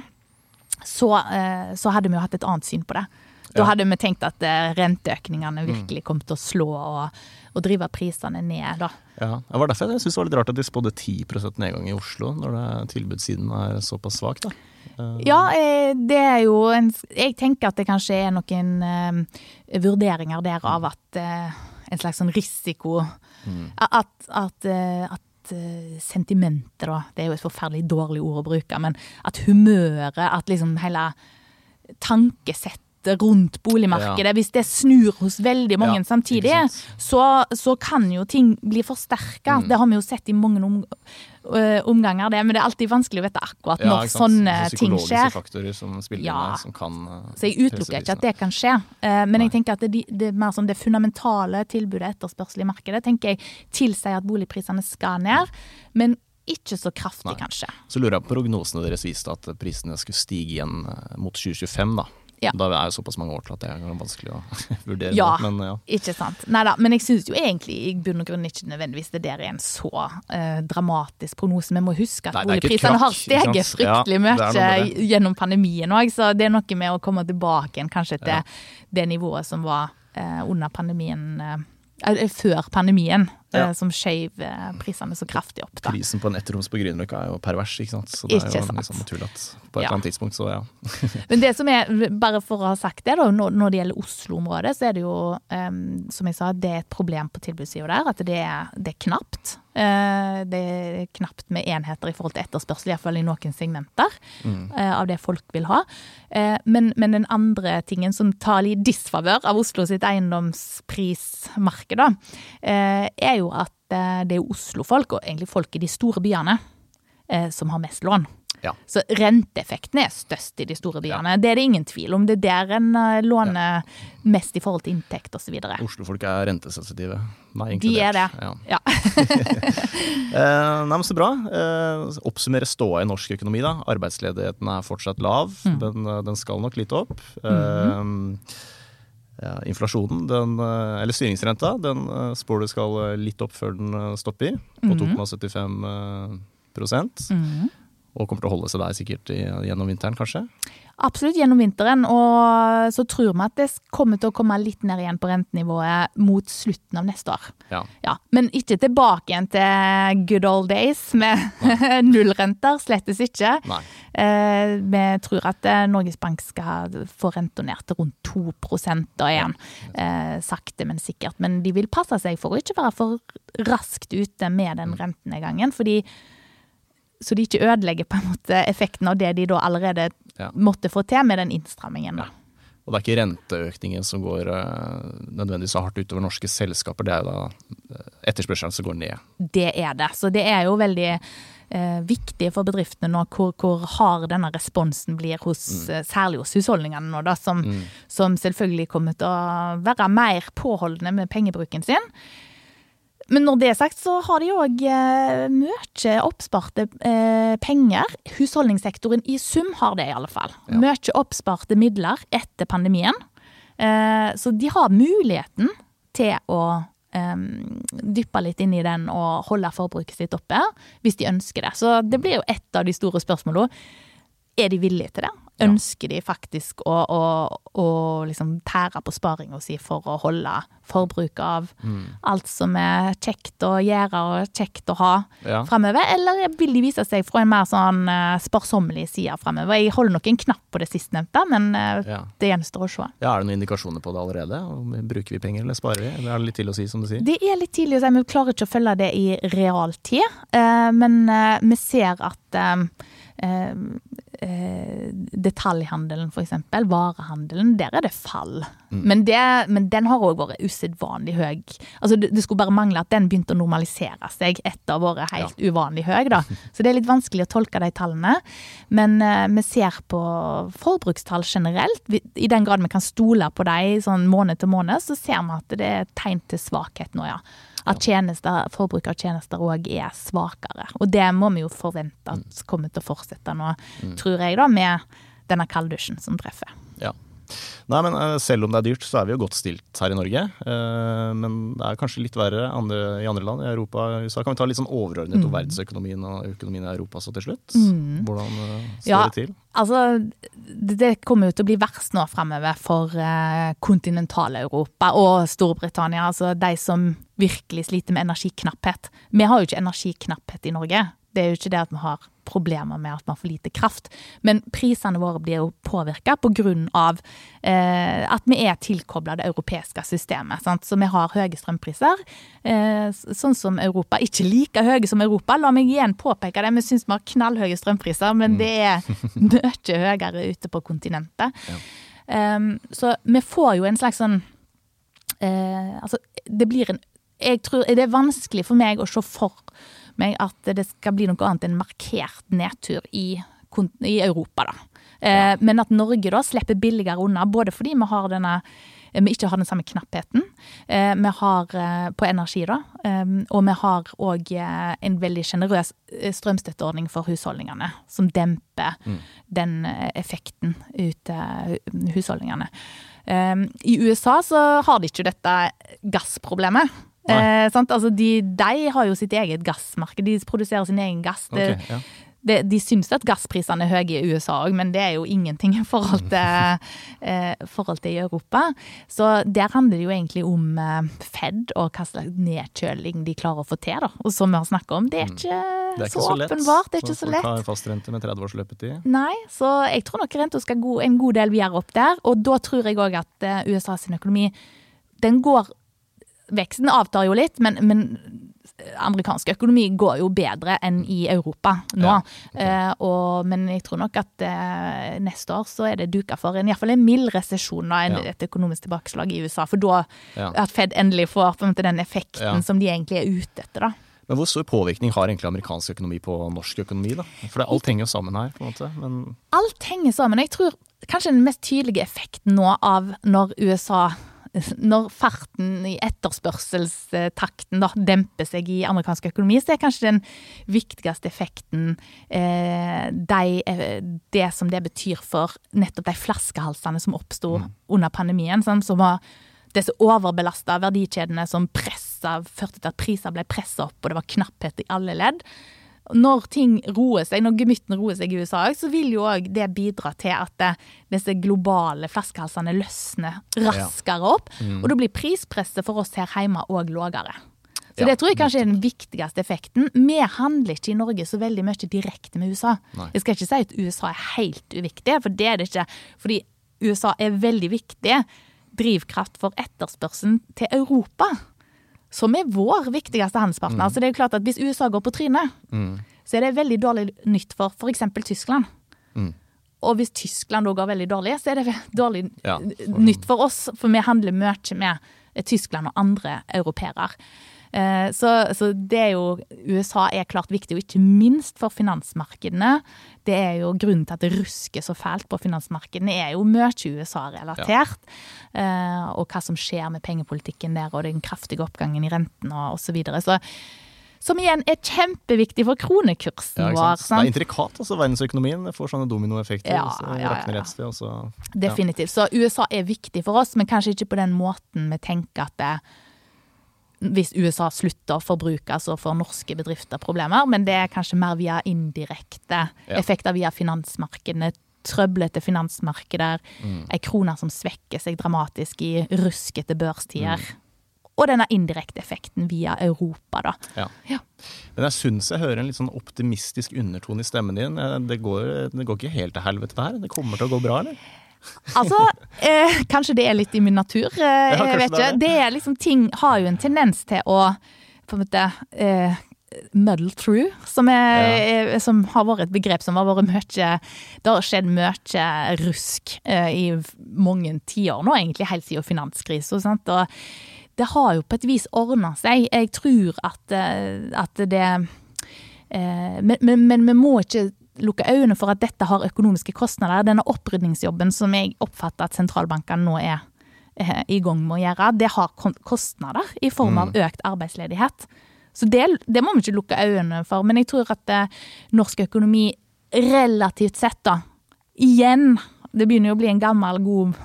så, eh, så hadde vi jo hatt et annet syn på det. Da hadde vi tenkt at eh, renteøkningene virkelig kom til å slå og, og drive prisene ned, da. Ja, Det var derfor jeg syntes det var litt rart at de spådde 10% nedgang i Oslo, når det, tilbudssiden er såpass svak. da. Eh, Ja, eh, det er jo en Jeg tenker at det kanskje er noen vurderinger der av at eh, en slags sånn risiko At, at, at eh, sentimentet, da Det er jo et forferdelig dårlig ord å bruke, men at humøret, at liksom hele tankesettet rundt boligmarkedet, hvis det snur hos veldig mange Ja, samtidig, så, så kan jo ting bli forsterka. Mm. Det har vi jo sett i mange om, ø, omganger, det. Men det er alltid vanskelig å vite akkurat ja, når sånne Så ting Psykologiske skjer. faktorer som spiller Ja. inn som kan uh, Så jeg utelukker ikke at det kan skje. uh, Men Nei. jeg tenker at det, det er mer sånn det fundamentale tilbudet etterspørsel i markedet tenker jeg tilsier at boligprisene skal ned, men ikke så kraftig, Nei. kanskje. Så lurer jeg på prognosene deres viste at prisene skulle stige igjen mot 2025. da. Ja. Da er jo såpass mange år til at det er vanskelig å vurdere. Ja. Men ja. Ikke sant. Neida, men jeg syns jo egentlig i bunn og grunn ikke nødvendigvis det der er en så uh, dramatisk prognose. Vi må huske at det boligprisene har steget fryktelig Ja, mye det gjennom pandemien òg, så det er noe med å komme tilbake igjen kanskje til Ja. det nivået som var uh, under pandemien. Eh, før pandemien, Ja. eh, som skjøv eh, prisene så kraftig opp. da. Prisen på en ettroms på Grünerløkka er jo pervers, ikke sant. Så det Ikke er jo sant. liksom naturlig at på et Ja. annet tidspunkt, så ja. Men det som er, bare for å ha sagt det, da, når, det gjelder Oslo-området, så er det jo, um, som jeg sa, det er et problem på tilbudssida der. At det er, det er knapt. Uh, det er knapt med enheter i forhold til etterspørsel, iallfall i noen segmenter eh, av det folk vil ha. Uh, men, men den andre tingen som tar litt disfavør av Oslo sitt eiendomsprismarked, da, eh, er jo at eh, det er Oslo-folk, og egentlig folk i de store byene, eh, som har mest lån. Ja. Så renteeffekten er størst i de store byene. Det er det ingen tvil om. Det er der en låner ja. mest i forhold til inntekt osv. Oslofolk er rentesensitive. Meg De er det. inkludert. Ja. Ja. Eh, nei, men Så bra. Eh, oppsummere ståa i norsk økonomi. da. Arbeidsledigheten er fortsatt lav. Mm. Den, eh, den skal nok litt opp. Eh, ja, inflasjonen, den, eh, eller styringsrenta, den eh, spår du skal eh, litt opp før den stopper, på 2,75 mm prosent. Og kommer til å holde seg der sikkert gjennom vinteren, kanskje. Absolutt gjennom vinteren. Og så tror vi at det kommer til å komme litt ned igjen på rentenivået mot slutten av neste år. Ja. Ja, Men ikke tilbake igjen til good old days med nullrenter. Slettes ikke. Eh, vi tror at eh, Norges Bank skal få renta ned til rundt 2 da igjen. Eh, sakte, men sikkert. Men de vil passe seg for å ikke være for raskt ute med den rentenedgangen. fordi så de ikke ødelegger på en måte effekten av det de da allerede Ja. måtte få til med den innstrammingen. Da. Og det er ikke renteøkningen som går eh, nødvendigvis så hardt utover norske selskaper, det er jo da eh, etterspørselen som går ned. Det er det. Så det er jo veldig eh, viktig for bedriftene nå hvor, hvor hard denne responsen blir hos, mm. særlig hos husholdningene nå, da, som, som selvfølgelig kommer til å være mer påholdne med pengebruken sin. Men når det er sagt, så har de òg eh, mye oppsparte eh, penger. Husholdningssektoren i sum har det, i alle fall. Ja. Mye oppsparte midler etter pandemien. Eh, så de har muligheten til å eh, dyppe litt inn i den og holde forbruket sitt oppe, hvis de ønsker det. Så det blir jo et av de store spørsmålene. Er de villige til det? Ønsker de faktisk å, å, å liksom tære på sparinga si for å holde forbruket av alt som er kjekt å gjøre og kjekt å ha Ja. fremover? Eller vil de vise seg fra en mer sånn eh, sparsommelig side fremover? Jeg holder nok en knapp på det sistnevnte, men eh, Ja. det gjenstår å se. Ja, Er det noen indikasjoner på det allerede? Bruker vi penger, eller sparer vi? Eller er det litt tidlig å si, som du sier? Det er litt tidlig å si, vi klarer ikke å følge det i realtid. eh, Men vi ser at eh, detaljhandelen, eksempel, varehandelen, der er det fall. Men, det, men den har òg vært usedvanlig høy. Altså, det, det skulle bare mangle at den begynte å normalisere seg etter å ha vært helt uvanlig høy. Da. Så det er litt vanskelig å tolke de tallene. Men eh, vi ser på forbrukstall generelt. Vi, I den grad vi kan stole på dem sånn måned til måned, så ser vi at det er tegn til svakhet nå, ja. At tjenester, forbruk av tjenester òg er svakere. Og det må vi jo forvente at kommer til å fortsette nå, tror jeg, da, med denne kalddusjen som treffer. Ja. Nei, men eh, Selv om det er dyrt, så er vi jo godt stilt her i Norge. Eh, men det er kanskje litt verre andre, i andre land. I Europa og USA. Kan vi ta litt sånn overordnet om verdensøkonomien og økonomien i Europa så til slutt? Hvordan eh, står Ja. det til? Altså, det kommer jo til å bli verst nå fremover for kontinental-Europa og Storbritannia. Altså de som virkelig sliter med energiknapphet. Vi har jo ikke energiknapphet i Norge. Det er jo ikke det at vi har problemer med at man får lite kraft. Men prisene våre blir jo påvirka pga. Eh, at vi er tilkobla det europeiske systemet. Sant? Så vi har høye strømpriser, eh, sånn som Europa. Ikke like høye som Europa, la meg igjen påpeke det. Vi syns vi har knallhøye strømpriser, men det er mye høyere ute på kontinentet. Um, så vi får jo en slags sånn eh, Altså, det blir en Jeg tror det er vanskelig for meg å se for meg at det skal bli noe annet enn markert nedtur i, i Europa, da. Eh, Men at Norge da slipper billigere unna, både fordi vi har denne eh, vi ikke har den samme knappheten eh, vi har eh, på energi, da. Og vi har òg en veldig sjenerøs strømstøtteordning for husholdningene, som demper den eh, effekten ut husholdningene. I USA så har de ikke dette gassproblemet. Eh, sant? Altså de, de har jo sitt eget gassmarked, de produserer sin egen gass. Det, Ok, ja. De, de syns at gassprisene er høye i USA òg, men det er jo ingenting i forhold til, eh, forhold til i Europa. Så der handler det jo egentlig om eh, Fed og hva slags nedkjøling de klarer å få til. Da. Og som vi har snakket om, det er ikke, Mm. Det er ikke så, så åpenbart. Det er ikke så folk lett. har fastrente med 30 års løpetid. Nei, så jeg tror nok renta skal gå en god del videre opp der. Og da tror jeg òg at eh, USA sin økonomi den går Veksten avtar jo litt, men, men amerikansk økonomi går jo bedre enn i Europa nå. Ja, okay. eh, og, men jeg tror nok at eh, neste år så er det duka for en, i hvert fall en mild resesjon, og Ja. et økonomisk tilbakeslag i USA. For da Ja. at Fed endelig får på en måte den effekten som de egentlig er ute etter. da. Men hvor stor påvirkning har egentlig amerikansk økonomi på norsk økonomi? da? For alt henger jo sammen her. på en måte. Men alt henger sammen. Jeg tror kanskje den mest tydelige effekten nå av når USA når farten i etterspørselstakten da, demper seg i amerikansk økonomi, så er kanskje den viktigste effekten eh, de, eh, det som det betyr for nettopp de flaskehalsene som oppsto under pandemien. Sånn, som var disse overbelasta verdikjedene som pressa, førte til at priser ble pressa opp, og det var knapphet i alle ledd når ting roer seg, når gemyttene roer seg i USA, så vil jo òg det bidra til at det, disse globale flaskehalsene løsner raskere opp. Og da blir prispresset for oss her hjemme òg lavere. Så Ja, det tror jeg kanskje er den viktigste effekten. Vi handler ikke i Norge så veldig mye direkte med USA. Nei. Jeg skal ikke si at USA er helt uviktig, for det er det ikke. Fordi USA er veldig viktig drivkraft for etterspørselen til Europa som er vår viktigste handelspartner. Så det er jo klart at Hvis USA går på trynet, så er det veldig dårlig nytt for f.eks. Tyskland. Mm. Og hvis Tyskland da går veldig dårlig, så er det dårlig Ja, for... nytt for oss. For vi handler mye med Tyskland og andre europeere. Eh, Så, så det er jo USA er klart viktig, og ikke minst for finansmarkedene. Det er jo grunnen til at det rusker så fælt på finansmarkedene, er jo mye USA-relatert. Ja. Og hva som skjer med pengepolitikken der, og den kraftige oppgangen i renten og osv. Så videre. så som igjen er kjempeviktig for kronekursen ja, vår. sant? Det er intrikat, altså verdensøkonomien. Får sånne dominoeffekter. Ja, så ja, ja, ja. sted, og så Definitivt. Så USA er viktig for oss, men kanskje ikke på den måten vi tenker at det, hvis USA slutter å forbruke, så får norske bedrifter problemer. Men det er kanskje mer via indirekte Ja. effekter via finansmarkedene. Trøblete finansmarkeder, Mm. ei krone som svekker seg dramatisk i ruskete børstider. Mm. Og denne indirekte effekten via Europa, da. Ja. Ja. Men jeg syns jeg hører en litt sånn optimistisk undertone i stemmen din. Eh, Det går, det går ikke helt til helvete, det her. Det kommer til å gå bra, eller? Altså, eh, kanskje det er litt i min natur. Eh, ja, jeg vet det ikke. det. Er liksom ting har jo en tendens til å på en måte eh, muddle through, som, er, eh, som har vært et begrep som har vært mye Det har skjedd mye rusk eh, i mange tiår nå, egentlig helt siden finanskrisen. sant? Og det har jo på et vis ordna seg. Jeg tror at, eh, at det men, men, men vi må ikke lukke øynene for at dette har økonomiske kostnader. Denne opprydningsjobben som jeg oppfatter at sentralbankene nå er eh, i gang med å gjøre, det har kostnader i form av økt arbeidsledighet. Så det, det må vi ikke lukke øynene for. Men jeg tror at eh, norsk økonomi relativt sett, da, igjen Det begynner jo å bli en gammel, god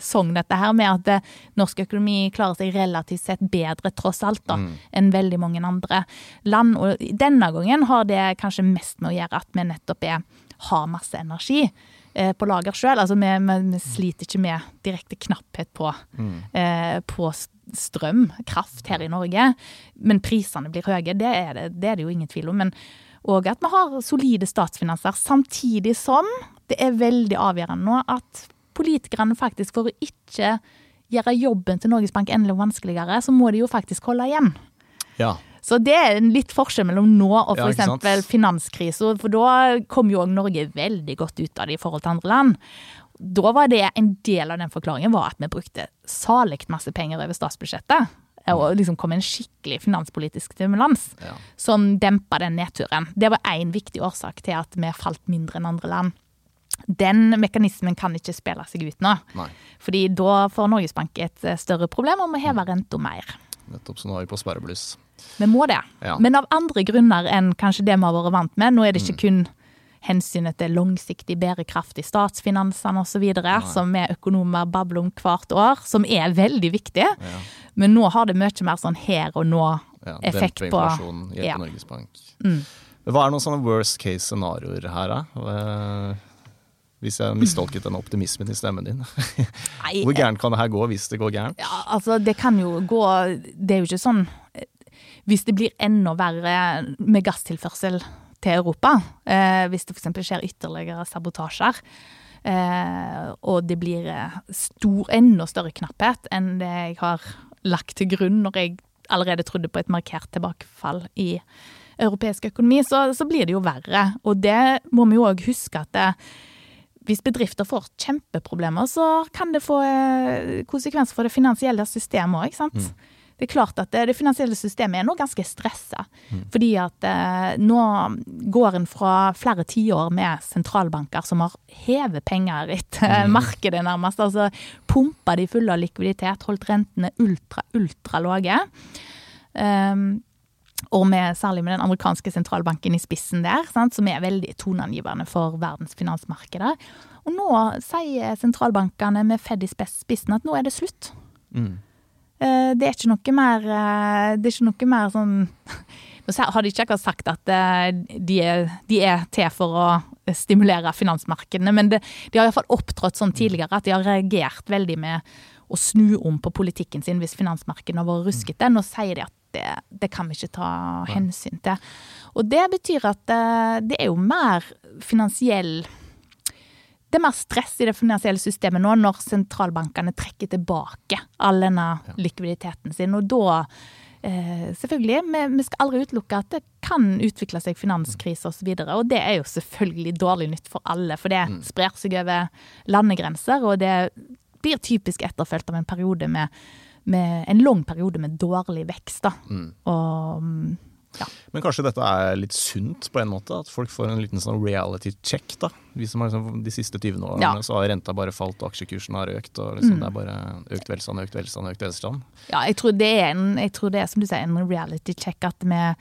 sogn, dette her, med at eh, norsk økonomi klarer seg relativt sett bedre, tross alt, da, Mm. enn veldig mange andre land. Og denne gangen har det kanskje mest med å gjøre at vi nettopp er, har masse energi eh, på lager sjøl. Altså, vi, vi, vi sliter ikke med direkte knapphet på, Mm. eh, på strøm, kraft, her i Norge. Men prisene blir høye, det er det, det, er det jo ingen tvil om. Men og at vi har solide statsfinanser, samtidig som det er veldig avgjørende nå at politikerne faktisk, for å ikke gjøre jobben til Norges Bank enda vanskeligere, så må de jo faktisk holde igjen. Ja. Så det er en litt forskjell mellom nå og Ja, finanskrisen. for da kom jo òg Norge veldig godt ut av det i forhold til andre land. Da var det en del av den forklaringen var at vi brukte salig masse penger over statsbudsjettet. Og liksom kom en skikkelig finanspolitisk stimulans Ja. som dempa den nedturen. Det var én viktig årsak til at vi falt mindre enn andre land. Den mekanismen kan ikke spille seg ut nå. Nei. Fordi da får Norges Bank et eh, større problem og må heve renta mer. Nettopp. Så nå er vi på sperrebluss. Vi må det. Ja. Men av andre grunner enn kanskje det vi har vært vant med. Nå er det ikke kun hensynet til langsiktig bærekraft i statsfinansene osv., som vi økonomer babler om hvert år, som er veldig viktig. Ja. Men nå har det mye mer sånn her og nå Ja, på... dempe på inflasjon, hjelpe ja. Norges Bank. Mm. Hva er noen sånne worst case scenarioer her, da? Eh, Hvis jeg mistolket den optimismen i stemmen din. Hvor gærent kan det her gå hvis det går gærent? Ja, altså det kan jo gå Det er jo ikke sånn eh, Hvis det blir enda verre med gasstilførsel til Europa, eh, hvis det f.eks. skjer ytterligere sabotasjer, eh, og det blir eh, stor, enda større knapphet enn det jeg har lagt til grunn når jeg allerede trodde på et markert tilbakefall i europeisk økonomi, så, så blir det jo verre. Og det må vi jo òg huske at det, hvis bedrifter får kjempeproblemer, så kan det få eh, konsekvenser for det finansielle systemet òg, Mm. Det er klart at det, det finansielle systemet er nå ganske stressa. Fordi at eh, nå går en fra flere tiår med sentralbanker som har hevet penger etter markedet, nærmest. Altså pumpa de fulle av likviditet, holdt rentene ultra, ultra lave. Um, og med, særlig med den amerikanske sentralbanken i spissen der, sant, som er veldig toneangivende for verdens finansmarkeder. Og nå sier sentralbankene med Fed i spissen at nå er det slutt. Mm. Eh, Det er ikke noe mer eh, Det er ikke noe mer sånn Nå har de ikke akkurat sagt at eh, de er, de er til for å stimulere finansmarkedene, men det, de har iallfall opptrådt sånn tidligere at de har reagert veldig med å snu om på politikken sin hvis finansmarkedene har vært ruskete. Nå sier de at det, det kan vi ikke ta hensyn til. Og det betyr at eh, det er jo mer finansiell det er mer stress i det finansielle systemet nå når sentralbankene trekker tilbake all denne likviditeten sin. Og da, eh, selvfølgelig, vi, vi skal aldri utelukke at det kan utvikle seg finanskrise osv. Og, så og det er jo selvfølgelig dårlig nytt for alle, for det sprer seg over landegrenser. Og det blir typisk etterfulgt av en periode med, med en lang periode med dårlig vekst. Da. Mm. Og mm, ja. Men kanskje dette er litt sunt på en måte? At folk får en liten sånn reality check, da. Vi som har liksom, de siste 20 årene Ja. Mm. så har renta bare falt og aksjekursen har økt. Og liksom, det er bare økt velstand, økt velstand, økt velstand. Ja, jeg tror det er, en, jeg tror det er som du sier, en reality check. At med,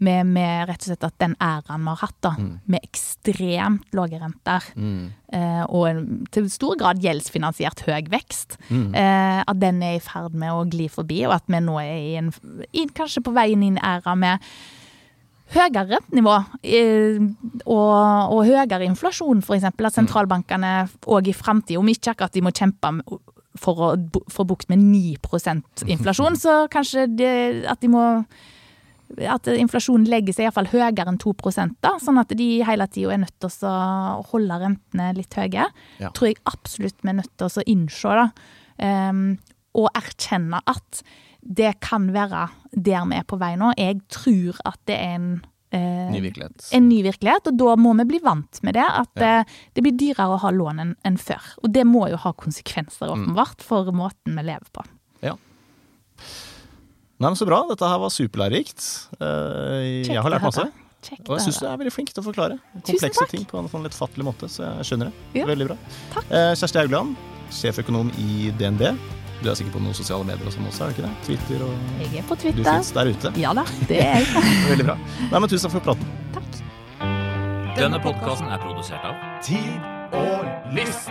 med, med rett og slett at den æraen vi har hatt, da, med ekstremt lave renter, Mm. eh, og en, til stor grad gjeldsfinansiert høy vekst, Mm. eh, at den er i ferd med å gli forbi, og at vi nå er i en, i, kanskje på veien inn i æra med høyere rentenivå eh, og, og høyere inflasjon, f.eks. At sentralbankene òg i framtida, om ikke akkurat de må kjempe for å få bukt med 9% inflasjon, så kanskje det, at de må at inflasjonen legger seg iallfall høyere enn 2 da, sånn at de hele tida er nødt til å holde rentene litt høye. Ja. tror jeg absolutt vi er nødt til å innse. Da. Um, og erkjenne at det kan være der vi er på vei nå. Jeg tror at det er en eh, Ny virkelighet. en ny virkelighet, og da må vi bli vant med det. At Ja. eh, det blir dyrere å ha lån enn en før. Og det må jo ha konsekvenser, Mm. åpenbart, for måten vi lever på. Ja. Nei, men Så bra. Dette her var superlærerikt. Eh, jeg har lært masse. Kjekt Og jeg syns du er veldig flink til å forklare komplekse ting på en sånn litt fattelig måte, så jeg skjønner det. Ja. Veldig bra. Takk. Eh, Kjersti Haugland, sjeføkonom i DNB. Du er sikkert på noen sosiale medier og sånn også, er du ikke det? Twitter og Jeg er på Du Twitter. fins der ute. Ja da, det er jeg. Veldig bra. Nei, men Tusen takk for praten. Takk. Denne podkasten er produsert av Tid og lyst.